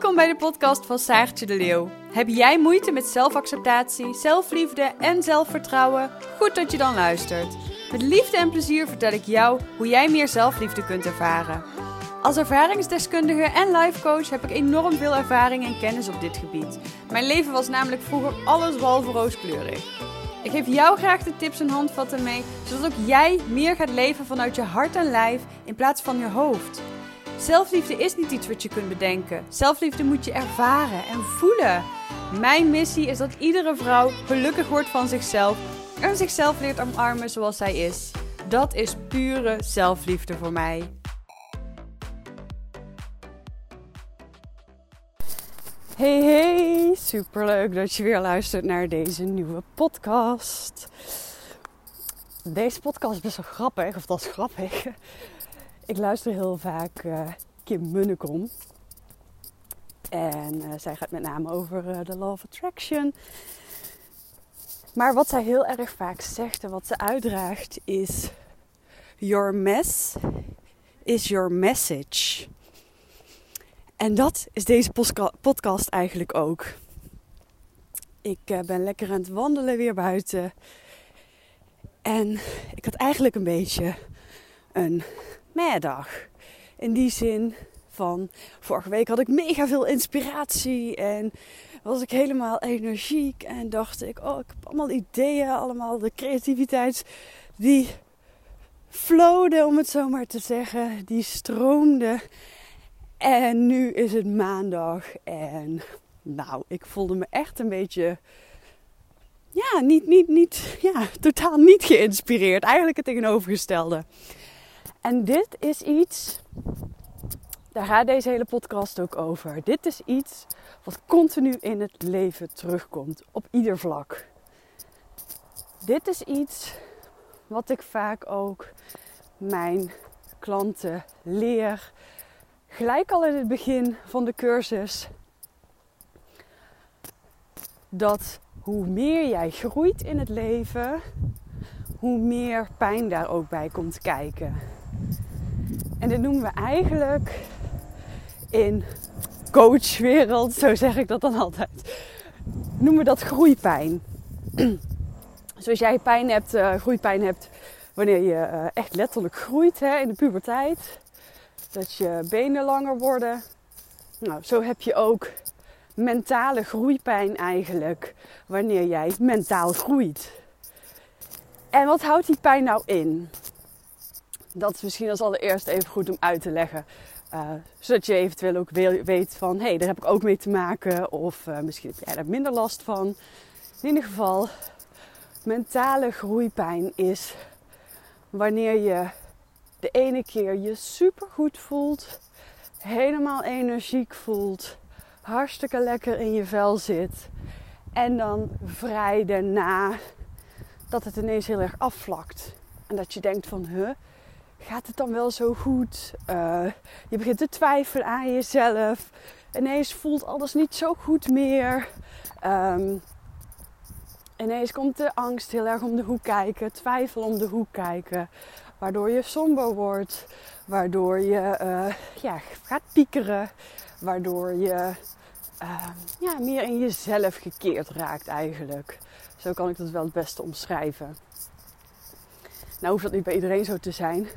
Welkom bij de podcast van Saartje de Leeuw. Heb jij moeite met zelfacceptatie, zelfliefde en zelfvertrouwen? Goed dat je dan luistert. Met liefde en plezier vertel ik jou hoe jij meer zelfliefde kunt ervaren. Als ervaringsdeskundige en lifecoach heb ik enorm veel ervaring en kennis op dit gebied. Mijn leven was namelijk vroeger alles behalve rooskleurig. Ik geef jou graag de tips en handvatten mee, zodat ook jij meer gaat leven vanuit je hart en lijf in plaats van je hoofd. Zelfliefde is niet iets wat je kunt bedenken. Zelfliefde moet je ervaren en voelen. Mijn missie is dat iedere vrouw gelukkig wordt van zichzelf en zichzelf leert omarmen zoals zij is. Dat is pure zelfliefde voor mij. Hey hey, superleuk dat je weer luistert naar deze nieuwe podcast. Deze podcast is best wel grappig, of dat is grappig. Ik luister heel vaak uh, Kim Munnekom. En uh, zij gaat met name over uh, de Law of Attraction. Maar wat zij heel erg vaak zegt en wat ze uitdraagt is: Your mess is your message. En dat is deze podcast eigenlijk ook. Ik ben lekker aan het wandelen weer buiten. En ik had eigenlijk een beetje een middag. In die zin van, vorige week had ik mega veel inspiratie en was ik helemaal energiek en dacht ik, oh, ik heb allemaal ideeën, allemaal de creativiteit die flowde, om het zo maar te zeggen, die stroomde. En nu is het maandag en nou, ik voelde me echt een beetje ja, niet, niet, niet, ja, totaal niet geïnspireerd. Eigenlijk het tegenovergestelde. En dit is iets, daar gaat deze hele podcast ook over. Dit is iets wat continu in het leven terugkomt, op ieder vlak. Dit is iets wat ik vaak ook mijn klanten leer. Gelijk al in het begin van de cursus. Dat hoe meer jij groeit in het leven, hoe meer pijn daar ook bij komt kijken. En dit noemen we eigenlijk in coachwereld, zo zeg ik dat dan altijd, noemen we dat groeipijn. Zoals jij pijn hebt, uh, groeipijn hebt wanneer je uh, echt letterlijk groeit hè, in de puberteit. Dat je benen langer worden. Nou, zo heb je ook mentale groeipijn eigenlijk wanneer jij mentaal groeit. En wat houdt die pijn nou in? Dat is misschien als allereerst even goed om uit te leggen. Uh, zodat je eventueel ook weet van, hé, hey, daar heb ik ook mee te maken. Of uh, misschien heb jij daar minder last van. In ieder geval, mentale groeipijn is wanneer je de ene keer je super goed voelt. Helemaal energiek voelt. Hartstikke lekker in je vel zit. En dan vrij daarna dat het ineens heel erg afvlakt. En dat je denkt van, huh, gaat het dan wel zo goed? Uh, je begint te twijfelen aan jezelf. Ineens voelt alles niet zo goed meer. Um, ineens komt de angst heel erg om de hoek kijken, twijfel om de hoek kijken. Waardoor je somber wordt, waardoor je uh, ja, gaat piekeren, waardoor je uh, ja, meer in jezelf gekeerd raakt eigenlijk. Zo kan ik dat wel het beste omschrijven. Nou hoeft dat niet bij iedereen zo te zijn.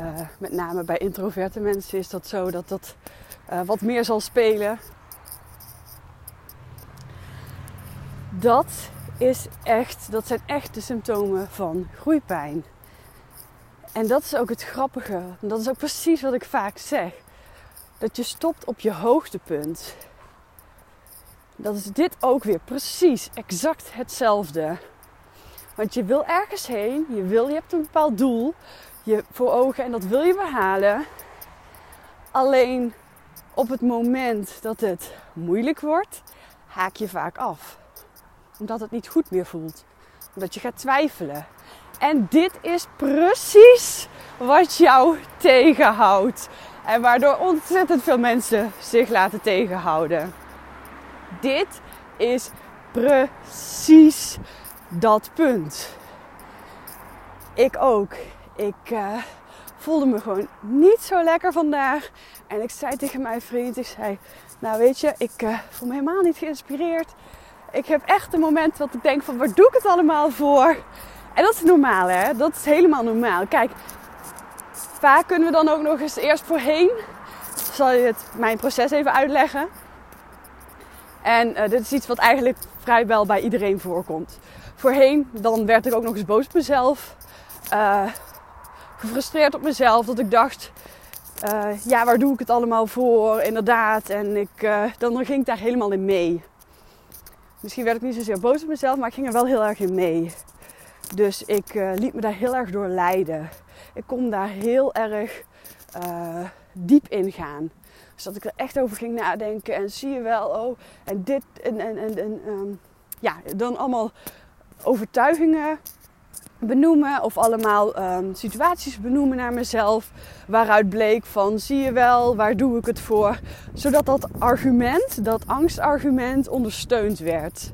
Uh, met name bij introverte mensen is dat zo dat dat uh, wat meer zal spelen. Dat, is echt, dat zijn echt de symptomen van groeipijn. En dat is ook het grappige. Dat is ook precies wat ik vaak zeg. Dat je stopt op je hoogtepunt. Dat is dit ook weer precies exact hetzelfde. Want je wil ergens heen, je, wil, je hebt een bepaald doel je voor ogen en dat wil je behalen. Alleen op het moment dat het moeilijk wordt, haak je vaak af. Omdat het niet goed meer voelt. Omdat je gaat twijfelen. En dit is precies wat jou tegenhoudt. En waardoor ontzettend veel mensen zich laten tegenhouden. Dit is precies dat punt. Ik ook. Ik uh, voelde me gewoon niet zo lekker vandaag. En ik zei tegen mijn vriend, ik zei, nou weet je, ik uh, voel me helemaal niet geïnspireerd. Ik heb echt een moment dat ik denk van, waar doe ik het allemaal voor? En dat is normaal hè, dat is helemaal normaal. Kijk, vaak kunnen we dan ook nog eens eerst voorheen, zal je het, mijn proces even uitleggen. En uh, dit is iets wat eigenlijk vrijwel bij iedereen voorkomt. Voorheen, dan werd ik ook nog eens boos op mezelf. Uh, gefrustreerd op mezelf. Dat ik dacht, uh, ja, waar doe ik het allemaal voor? Inderdaad. En ik, uh, dan ging ik daar helemaal in mee. Misschien werd ik niet zozeer boos op mezelf, maar ik ging er wel heel erg in mee. Dus ik liet me daar heel erg door leiden. Ik kon daar heel erg diep in gaan. Dus dat ik er echt over ging nadenken. En zie je wel, oh, en dit. En, en, en, en um, ja, dan allemaal overtuigingen benoemen of allemaal um, situaties benoemen naar mezelf. Waaruit bleek van zie je wel, waar doe ik het voor? Zodat dat argument, dat angstargument ondersteund werd.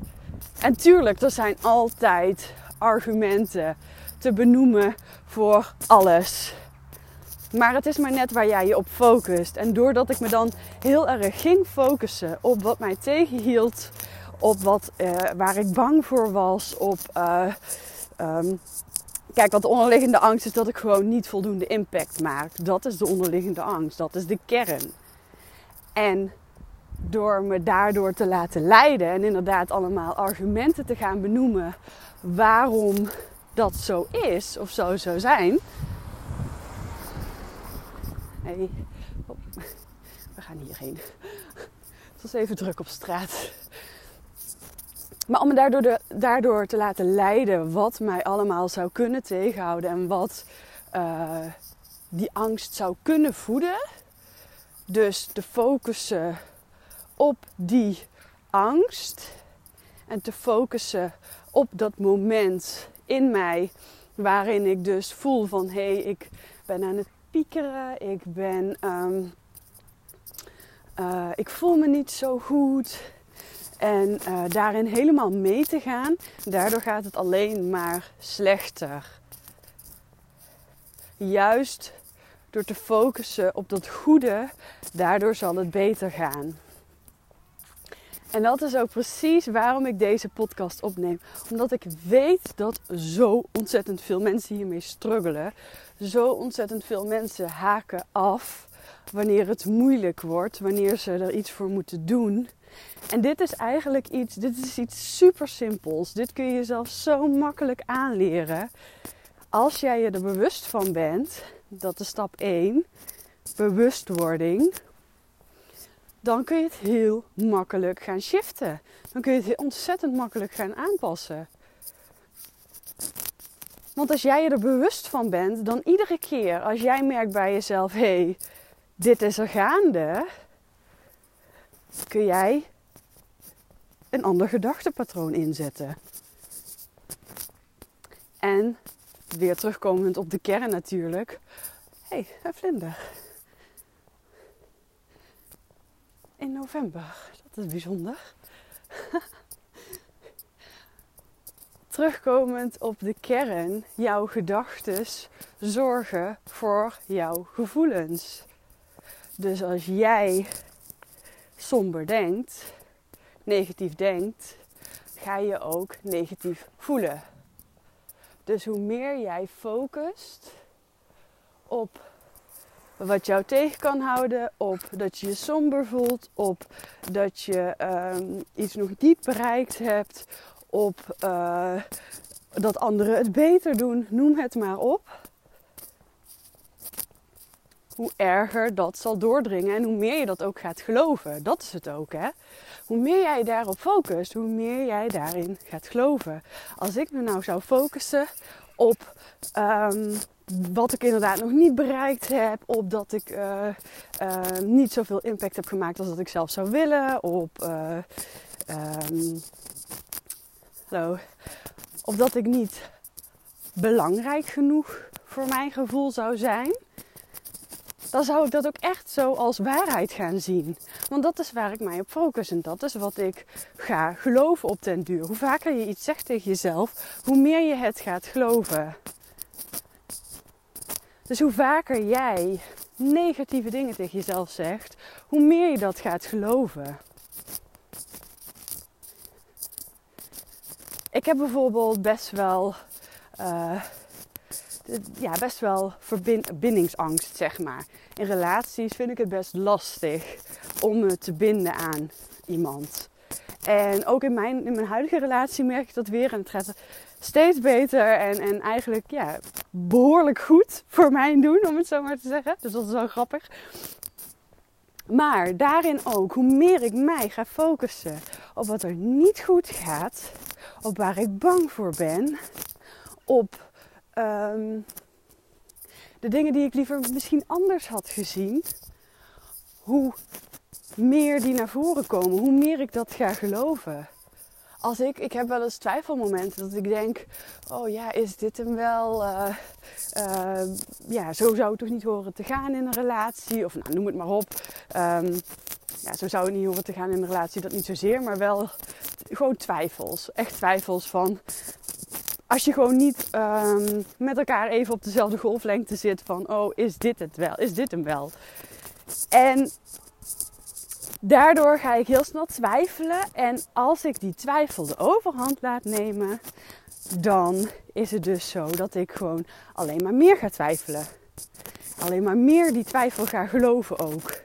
En tuurlijk, er zijn altijd argumenten te benoemen voor alles. Maar het is maar net waar jij je op focust. En doordat ik me dan heel erg ging focussen op wat mij tegenhield, op wat, uh, waar ik bang voor was, op uh, um, Kijk, wat de onderliggende angst is dat ik gewoon niet voldoende impact maak. Dat is de onderliggende angst. Dat is de kern. En door me daardoor te laten leiden en inderdaad allemaal argumenten te gaan benoemen waarom dat zo is of zo zou zijn. Hey, we gaan hierheen. Het was even druk op straat. Maar om me daardoor, de, daardoor te laten leiden wat mij allemaal zou kunnen tegenhouden en wat uh, die angst zou kunnen voeden. Dus te focussen op die angst en te focussen op dat moment in mij waarin ik dus voel van hé, hey, ik ben aan het piekeren, ik ben, um, uh, ik voel me niet zo goed. En uh, daarin helemaal mee te gaan, daardoor gaat het alleen maar slechter. Juist door te focussen op dat goede, daardoor zal het beter gaan. En dat is ook precies waarom ik deze podcast opneem. Omdat ik weet dat zo ontzettend veel mensen hiermee struggelen. Zo ontzettend veel mensen haken af wanneer het moeilijk wordt, wanneer ze er iets voor moeten doen. En dit is eigenlijk iets, dit is iets super simpels. Dit kun je jezelf zo makkelijk aanleren. Als jij je er bewust van bent, dat is stap 1, bewustwording, dan kun je het heel makkelijk gaan shiften. Dan kun je het ontzettend makkelijk gaan aanpassen. Want als jij je er bewust van bent, dan iedere keer als jij merkt bij jezelf: hé, hey, dit is er gaande, kun jij een ander gedachtepatroon inzetten. En weer terugkomend op de kern natuurlijk. Hé, hey, een vlinder. In november. Dat is bijzonder. Terugkomend op de kern, jouw gedachten zorgen voor jouw gevoelens. Dus als jij somber denkt, negatief denkt, ga je ook negatief voelen. Dus hoe meer jij focust op wat jou tegen kan houden, op dat je je somber voelt, op dat je um, iets nog niet bereikt hebt, op uh, dat anderen het beter doen, noem het maar op hoe erger dat zal doordringen en hoe meer je dat ook gaat geloven. Dat is het ook, hè? Hoe meer jij daarop focust, hoe meer jij daarin gaat geloven. Als ik me nou zou focussen op um, wat ik inderdaad nog niet bereikt heb, op dat ik uh, uh, niet zoveel impact heb gemaakt als dat ik zelf zou willen, op, uh, um, hallo, of dat ik niet belangrijk genoeg voor mijn gevoel zou zijn dan zou ik dat ook echt zo als waarheid gaan zien. Want dat is waar ik mij op focus en dat is wat ik ga geloven op den duur. Hoe vaker je iets zegt tegen jezelf, hoe meer je het gaat geloven. Dus hoe vaker jij negatieve dingen tegen jezelf zegt, hoe meer je dat gaat geloven. Ik heb bijvoorbeeld best wel, uh, ja, best wel verbindingsangst, zeg maar. In relaties vind ik het best lastig om me te binden aan iemand. En ook in mijn, in mijn huidige relatie merk ik dat weer. En het gaat steeds beter en, en eigenlijk ja, behoorlijk goed voor mijn doen, om het zo maar te zeggen. Dus dat is wel grappig. Maar daarin ook, hoe meer ik mij ga focussen op wat er niet goed gaat, op waar ik bang voor ben, op ehm, de dingen die ik liever misschien anders had gezien, hoe meer die naar voren komen, hoe meer ik dat ga geloven. Als ik, ik heb wel eens twijfelmomenten dat ik denk, oh ja, is dit hem wel? Uh, uh, ja, zo zou het toch niet horen te gaan in een relatie? Of nou, noem het maar op. Um, ja, zo zou het niet horen te gaan in een relatie, dat niet zozeer, maar wel gewoon twijfels. Echt twijfels van, als je gewoon niet um, met elkaar even op dezelfde golflengte zit van, oh, is dit het wel? Is dit hem wel? En Daardoor ga ik heel snel twijfelen. En als ik die twijfel de overhand laat nemen, dan is het dus zo dat ik gewoon alleen maar meer ga twijfelen. Alleen maar meer die twijfel ga geloven ook.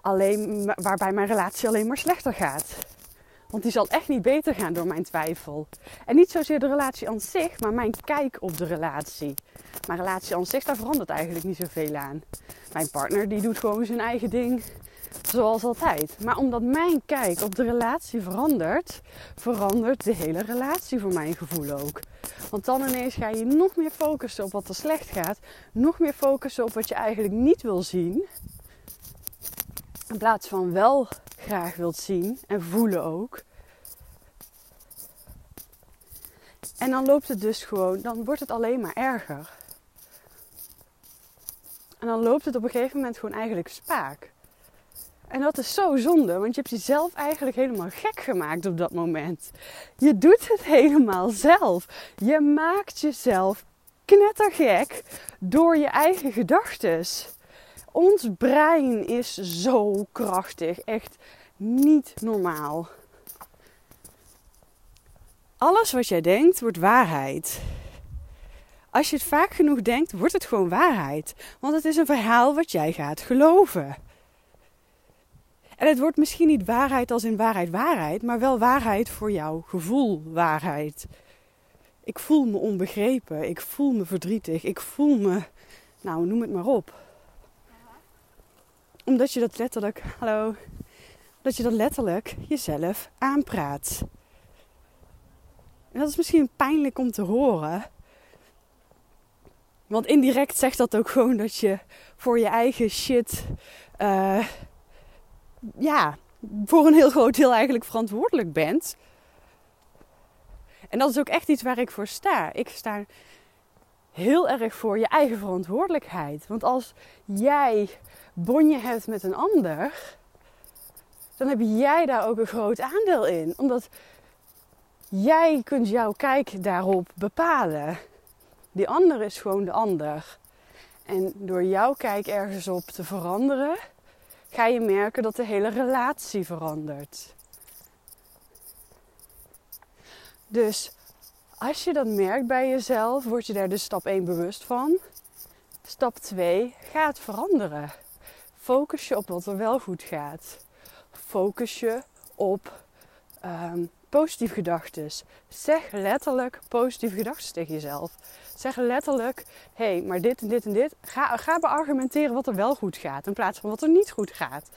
Alleen waarbij mijn relatie alleen maar slechter gaat. Want die zal echt niet beter gaan door mijn twijfel. En niet zozeer de relatie aan zich, maar mijn kijk op de relatie. Mijn relatie aan zich, daar verandert eigenlijk niet zoveel aan. Mijn partner die doet gewoon zijn eigen ding zoals altijd. Maar omdat mijn kijk op de relatie verandert, verandert de hele relatie voor mijn gevoel ook. Want dan ineens ga je nog meer focussen op wat er slecht gaat, nog meer focussen op wat je eigenlijk niet wil zien. In plaats van wel graag wilt zien en voelen ook. En dan loopt het dus gewoon, dan wordt het alleen maar erger. En dan loopt het op een gegeven moment gewoon eigenlijk spaak. En dat is zo zonde, want je hebt jezelf eigenlijk helemaal gek gemaakt op dat moment. Je doet het helemaal zelf. Je maakt jezelf knettergek door je eigen gedachten. Ons brein is zo krachtig, echt niet normaal. Alles wat jij denkt wordt waarheid. Als je het vaak genoeg denkt, wordt het gewoon waarheid. Want het is een verhaal wat jij gaat geloven. En het wordt misschien niet waarheid als in waarheid waarheid, maar wel waarheid voor jouw gevoel waarheid. Ik voel me onbegrepen, ik voel me verdrietig, ik voel me, nou noem het maar op. Omdat je dat letterlijk, hallo, dat je dat letterlijk jezelf aanpraat. En dat is misschien pijnlijk om te horen. Want indirect zegt dat ook gewoon dat je voor je eigen shit uh, ja, voor een heel groot deel eigenlijk verantwoordelijk bent. En dat is ook echt iets waar ik voor sta. Ik sta heel erg voor je eigen verantwoordelijkheid. Want als jij bonje hebt met een ander, dan heb jij daar ook een groot aandeel in. Omdat jij kunt jouw kijk daarop bepalen. Die ander is gewoon de ander. En door jouw kijk ergens op te veranderen, ga je merken dat de hele relatie verandert. Dus als je dat merkt bij jezelf, word je daar dus stap 1 bewust van. Stap 2, ga het veranderen. Focus je op wat er wel goed gaat. Focus je op um, positieve gedachten. Zeg letterlijk positieve gedachten tegen jezelf. Zeg letterlijk: hé, hey, maar dit en dit en dit. Ga, ga beargumenteren wat er wel goed gaat in plaats van wat er niet goed gaat.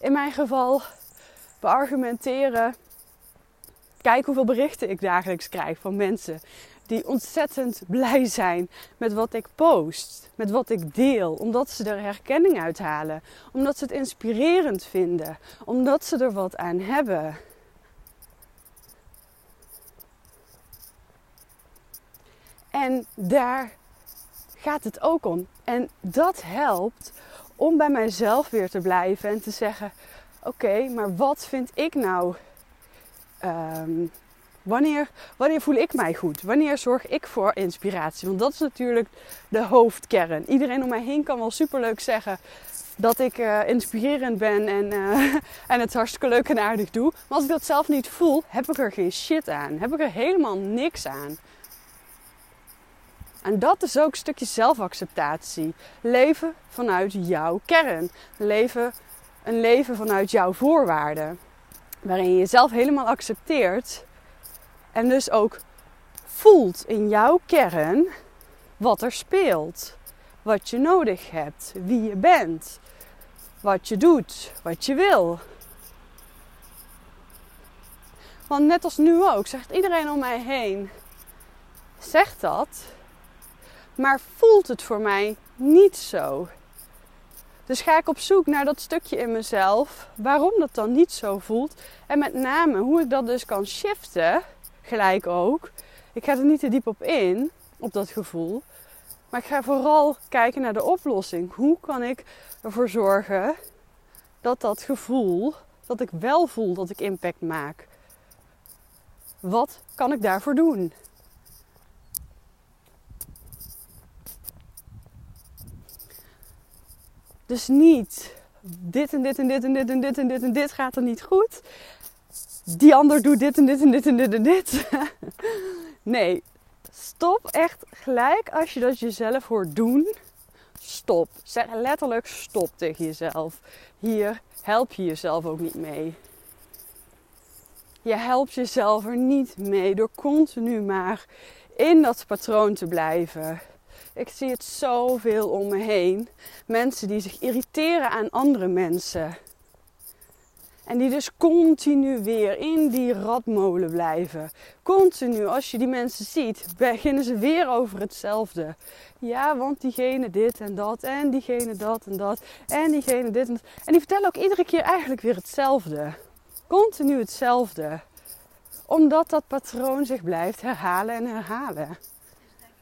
In mijn geval beargumenteren. Kijk hoeveel berichten ik dagelijks krijg van mensen die ontzettend blij zijn met wat ik post, met wat ik deel, omdat ze er herkenning uit halen, omdat ze het inspirerend vinden, omdat ze er wat aan hebben. En daar gaat het ook om. En dat helpt om bij mijzelf weer te blijven en te zeggen: Oké, maar wat vind ik nou um, Wanneer, wanneer voel ik mij goed? Wanneer zorg ik voor inspiratie? Want dat is natuurlijk de hoofdkern. Iedereen om mij heen kan wel superleuk zeggen dat ik uh, inspirerend ben en, uh, en het hartstikke leuk en aardig doe. Maar als ik dat zelf niet voel, heb ik er geen shit aan. Heb ik er helemaal niks aan. En dat is ook een stukje zelfacceptatie. Leven vanuit jouw kern. Leven, een leven vanuit jouw voorwaarden. Waarin je jezelf helemaal accepteert. En dus ook voelt in jouw kern wat er speelt. Wat je nodig hebt. Wie je bent. Wat je doet. Wat je wil. Want net als nu ook, zegt iedereen om mij heen. Zegt dat maar voelt het voor mij niet zo. Dus ga ik op zoek naar dat stukje in mezelf, waarom dat dan niet zo voelt. En met name hoe ik dat dus kan shiften, gelijk ook. Ik ga er niet te diep op in, op dat gevoel. Maar ik ga vooral kijken naar de oplossing. Hoe kan ik ervoor zorgen dat dat gevoel, dat ik wel voel dat ik impact maak. Wat kan ik daarvoor doen? Dus niet dit en dit en dit en dit en dit en dit en dit gaat er niet goed. Die ander doet dit en dit en dit en dit en dit. Nee, stop echt gelijk als je dat jezelf hoort doen. Stop. Zeg letterlijk stop tegen jezelf. Hier help je jezelf ook niet mee. Je helpt jezelf er niet mee door continu maar in dat patroon te blijven. Ik zie het zoveel om me heen. Mensen die zich irriteren aan andere mensen. En die dus continu weer in die radmolen blijven. Continu, als je die mensen ziet, beginnen ze weer over hetzelfde. Ja, want diegene dit en dat, en diegene dat en dat, en diegene dit en dat. En die vertellen ook iedere keer eigenlijk weer hetzelfde. Continu hetzelfde. Omdat dat patroon zich blijft herhalen en herhalen.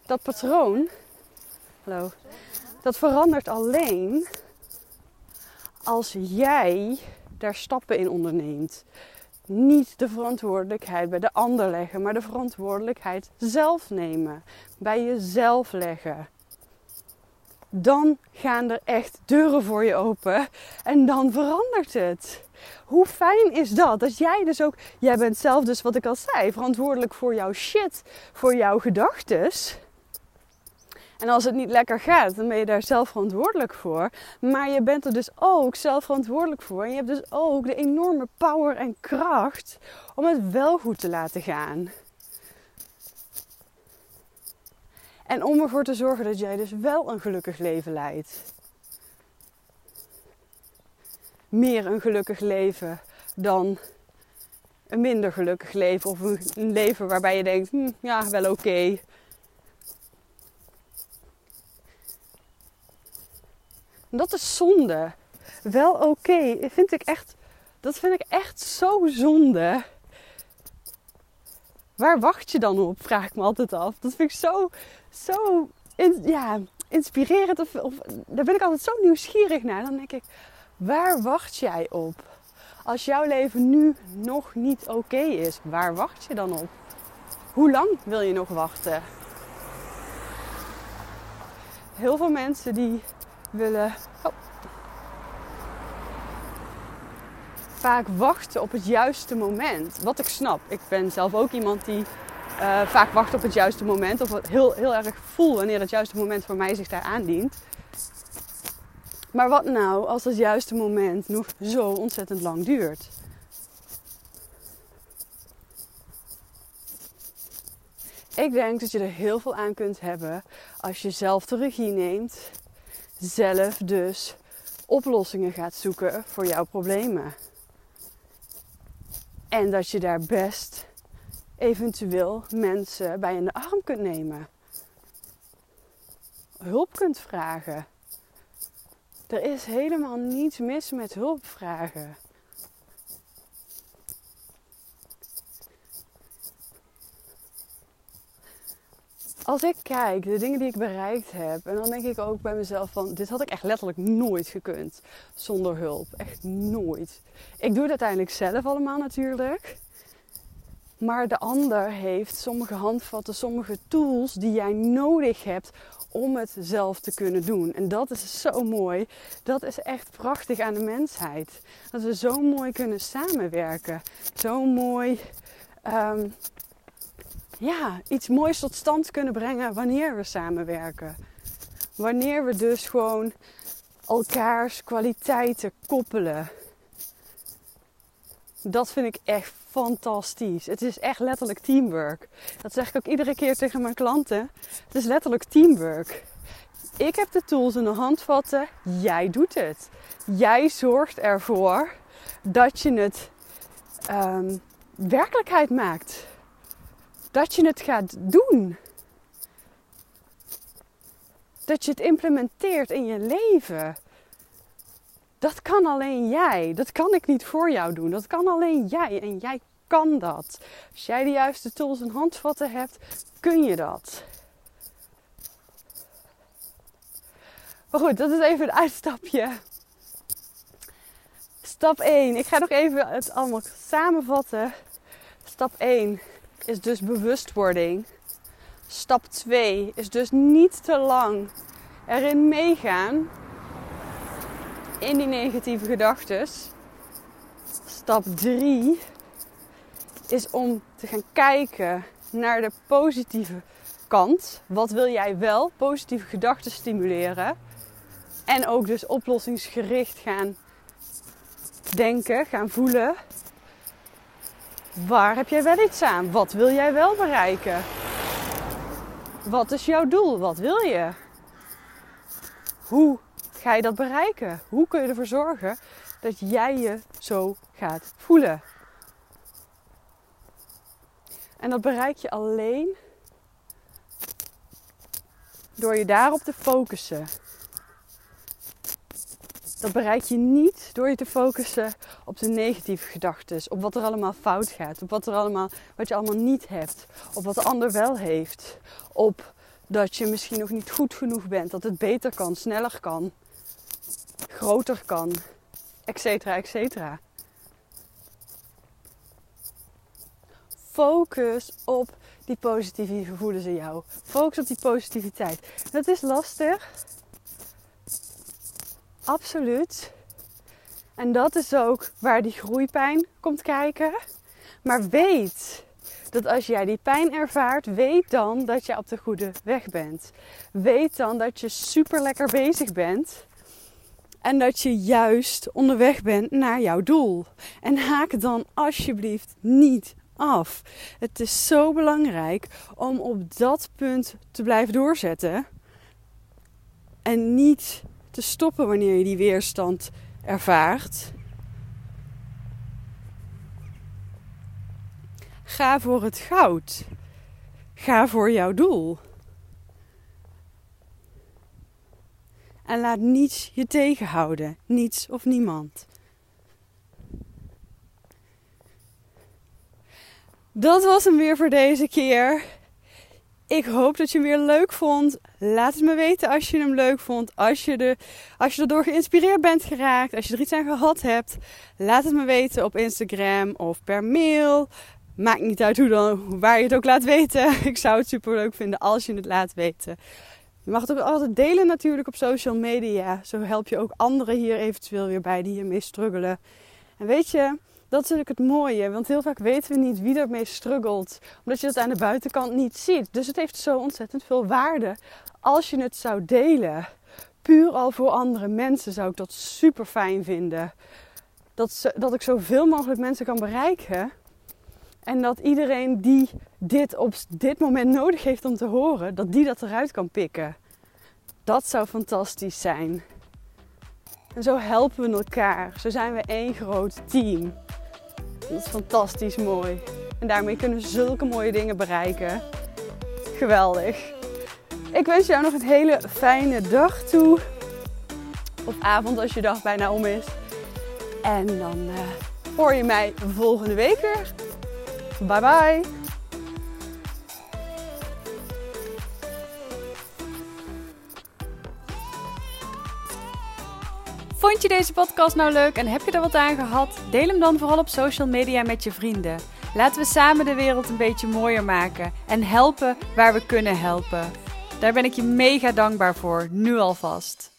Dat patroon Hallo. Dat verandert alleen als jij daar stappen in onderneemt. Niet de verantwoordelijkheid bij de ander leggen, maar de verantwoordelijkheid zelf nemen. Bij jezelf leggen. Dan gaan er echt deuren voor je open en dan verandert het. Hoe fijn is dat? Dat jij dus ook, jij bent zelf dus wat ik al zei, verantwoordelijk voor jouw shit, voor jouw gedachtes. En als het niet lekker gaat, dan ben je daar zelf verantwoordelijk voor. Maar je bent er dus ook zelf verantwoordelijk voor. En je hebt dus ook de enorme power en kracht om het wel goed te laten gaan. En om ervoor te zorgen dat jij dus wel een gelukkig leven leidt. Meer een gelukkig leven dan een minder gelukkig leven. Of een leven waarbij je denkt, hm, ja, wel oké. Dat is zonde. Wel oké, vind ik echt. Dat vind ik echt zo zonde. Waar wacht je dan op? Vraag ik me altijd af. Dat vind ik zo, zo ja, inspirerend. Of, daar ben ik altijd zo nieuwsgierig naar. Dan denk ik, waar wacht jij op? Als jouw leven nu nog niet oké is, waar wacht je dan op? Hoe lang wil je nog wachten? Heel veel mensen die willen oh, vaak wachten op het juiste moment. Wat ik snap. Ik ben zelf ook iemand die uh, vaak wacht op het juiste moment. Of heel, heel erg voel wanneer het juiste moment voor mij zich daar aandient. Maar wat nou als het juiste moment nog zo ontzettend lang duurt? Ik denk dat je er heel veel aan kunt hebben als je zelf de regie neemt zelf dus oplossingen gaat zoeken voor jouw problemen. En dat je daar best eventueel mensen bij in de arm kunt nemen. Hulp kunt vragen. Er is helemaal niets mis met hulp vragen. Als ik kijk, de dingen die ik bereikt heb, en dan denk ik ook bij mezelf van, dit had ik echt letterlijk nooit gekund zonder hulp. Echt nooit. Ik doe het uiteindelijk zelf allemaal natuurlijk. Maar de ander heeft sommige handvatten, sommige tools die jij nodig hebt om het zelf te kunnen doen. En dat is zo mooi. Dat is echt prachtig aan de mensheid. Dat we zo mooi kunnen samenwerken. Zo mooi ehm, ja, iets moois tot stand kunnen brengen wanneer we samenwerken. Wanneer we dus gewoon elkaars kwaliteiten koppelen. Dat vind ik echt fantastisch. Het is echt letterlijk teamwork. Dat zeg ik ook iedere keer tegen mijn klanten. Het is letterlijk teamwork. Ik heb de tools in de handvatten. Jij doet het. Jij zorgt ervoor dat je het um, werkelijkheid maakt. Dat je het gaat doen. Dat je het implementeert in je leven. Dat kan alleen jij. Dat kan ik niet voor jou doen. Dat kan alleen jij. En jij kan dat. Als jij de juiste tools en handvatten hebt, kun je dat. Maar goed, dat is even een uitstapje. Stap 1. Ik ga nog even het allemaal samenvatten. Stap 1 is dus bewustwording. Stap 2 is dus niet te lang erin meegaan in die negatieve gedachten. Stap 3 is om te gaan kijken naar de positieve kant. Wat wil jij wel? Positieve gedachten stimuleren. En ook dus oplossingsgericht gaan denken, gaan voelen. Waar heb jij wel iets aan? Wat wil jij wel bereiken? Wat is jouw doel? Wat wil je? Hoe ga je dat bereiken? Hoe kun je ervoor zorgen dat jij je zo gaat voelen? En dat bereik je alleen door je daarop te focussen. Dat bereik je niet door je te focussen op de negatieve gedachten, op wat er allemaal fout gaat, op wat, er allemaal, wat je allemaal niet hebt, op wat de ander wel heeft, op dat je misschien nog niet goed genoeg bent, dat het beter kan, sneller kan, groter kan, etcetera, etcetera. Focus op die positieve gevoelens in jou. Focus op die positiviteit. Dat is lastig. Absoluut. En dat is ook waar die groeipijn komt kijken. Maar weet dat als jij die pijn ervaart, weet dan dat je op de goede weg bent. Weet dan dat je super lekker bezig bent. En dat je juist onderweg bent naar jouw doel. En haak dan alsjeblieft niet af. Het is zo belangrijk om op dat punt te blijven doorzetten. En niet te stoppen wanneer je die weerstand ervaart. Ga voor het goud. Ga voor jouw doel. En laat niets je tegenhouden. Niets of niemand. Dat was hem weer voor deze keer. Ik hoop dat je hem weer leuk vond. Laat het me weten als je hem leuk vond. Als je, de, als je erdoor geïnspireerd bent geraakt. Als je er iets aan gehad hebt. Laat het me weten op Instagram of per mail. Maakt niet uit hoe dan, waar je het ook laat weten. Ik zou het super leuk vinden als je het laat weten. Je mag het ook altijd delen natuurlijk op social media. Zo help je ook anderen hier eventueel weer bij die hiermee struggelen. En weet je, dat is natuurlijk het mooie. Want heel vaak weten we niet wie ermee struggelt. Omdat je dat aan de buitenkant niet ziet. Dus het heeft zo ontzettend veel waarde als je het zou delen. Puur al voor andere mensen zou ik dat super fijn vinden. Dat, dat ik zoveel mogelijk mensen kan bereiken. En dat iedereen die dit op dit moment nodig heeft om te horen, dat die dat eruit kan pikken. Dat zou fantastisch zijn. En zo helpen we elkaar. Zo zijn we één groot team. Dat is fantastisch mooi. En daarmee kunnen we zulke mooie dingen bereiken. Geweldig. Ik wens jou nog een hele fijne dag toe. Of avond als je dag bijna om is. En dan uh, hoor je mij volgende week weer. Bye bye. Vond je deze podcast nou leuk en heb je er wat aan gehad? Deel hem dan vooral op social media met je vrienden. Laten we samen de wereld een beetje mooier maken en helpen waar we kunnen helpen. Daar ben ik je mega dankbaar voor, nu alvast.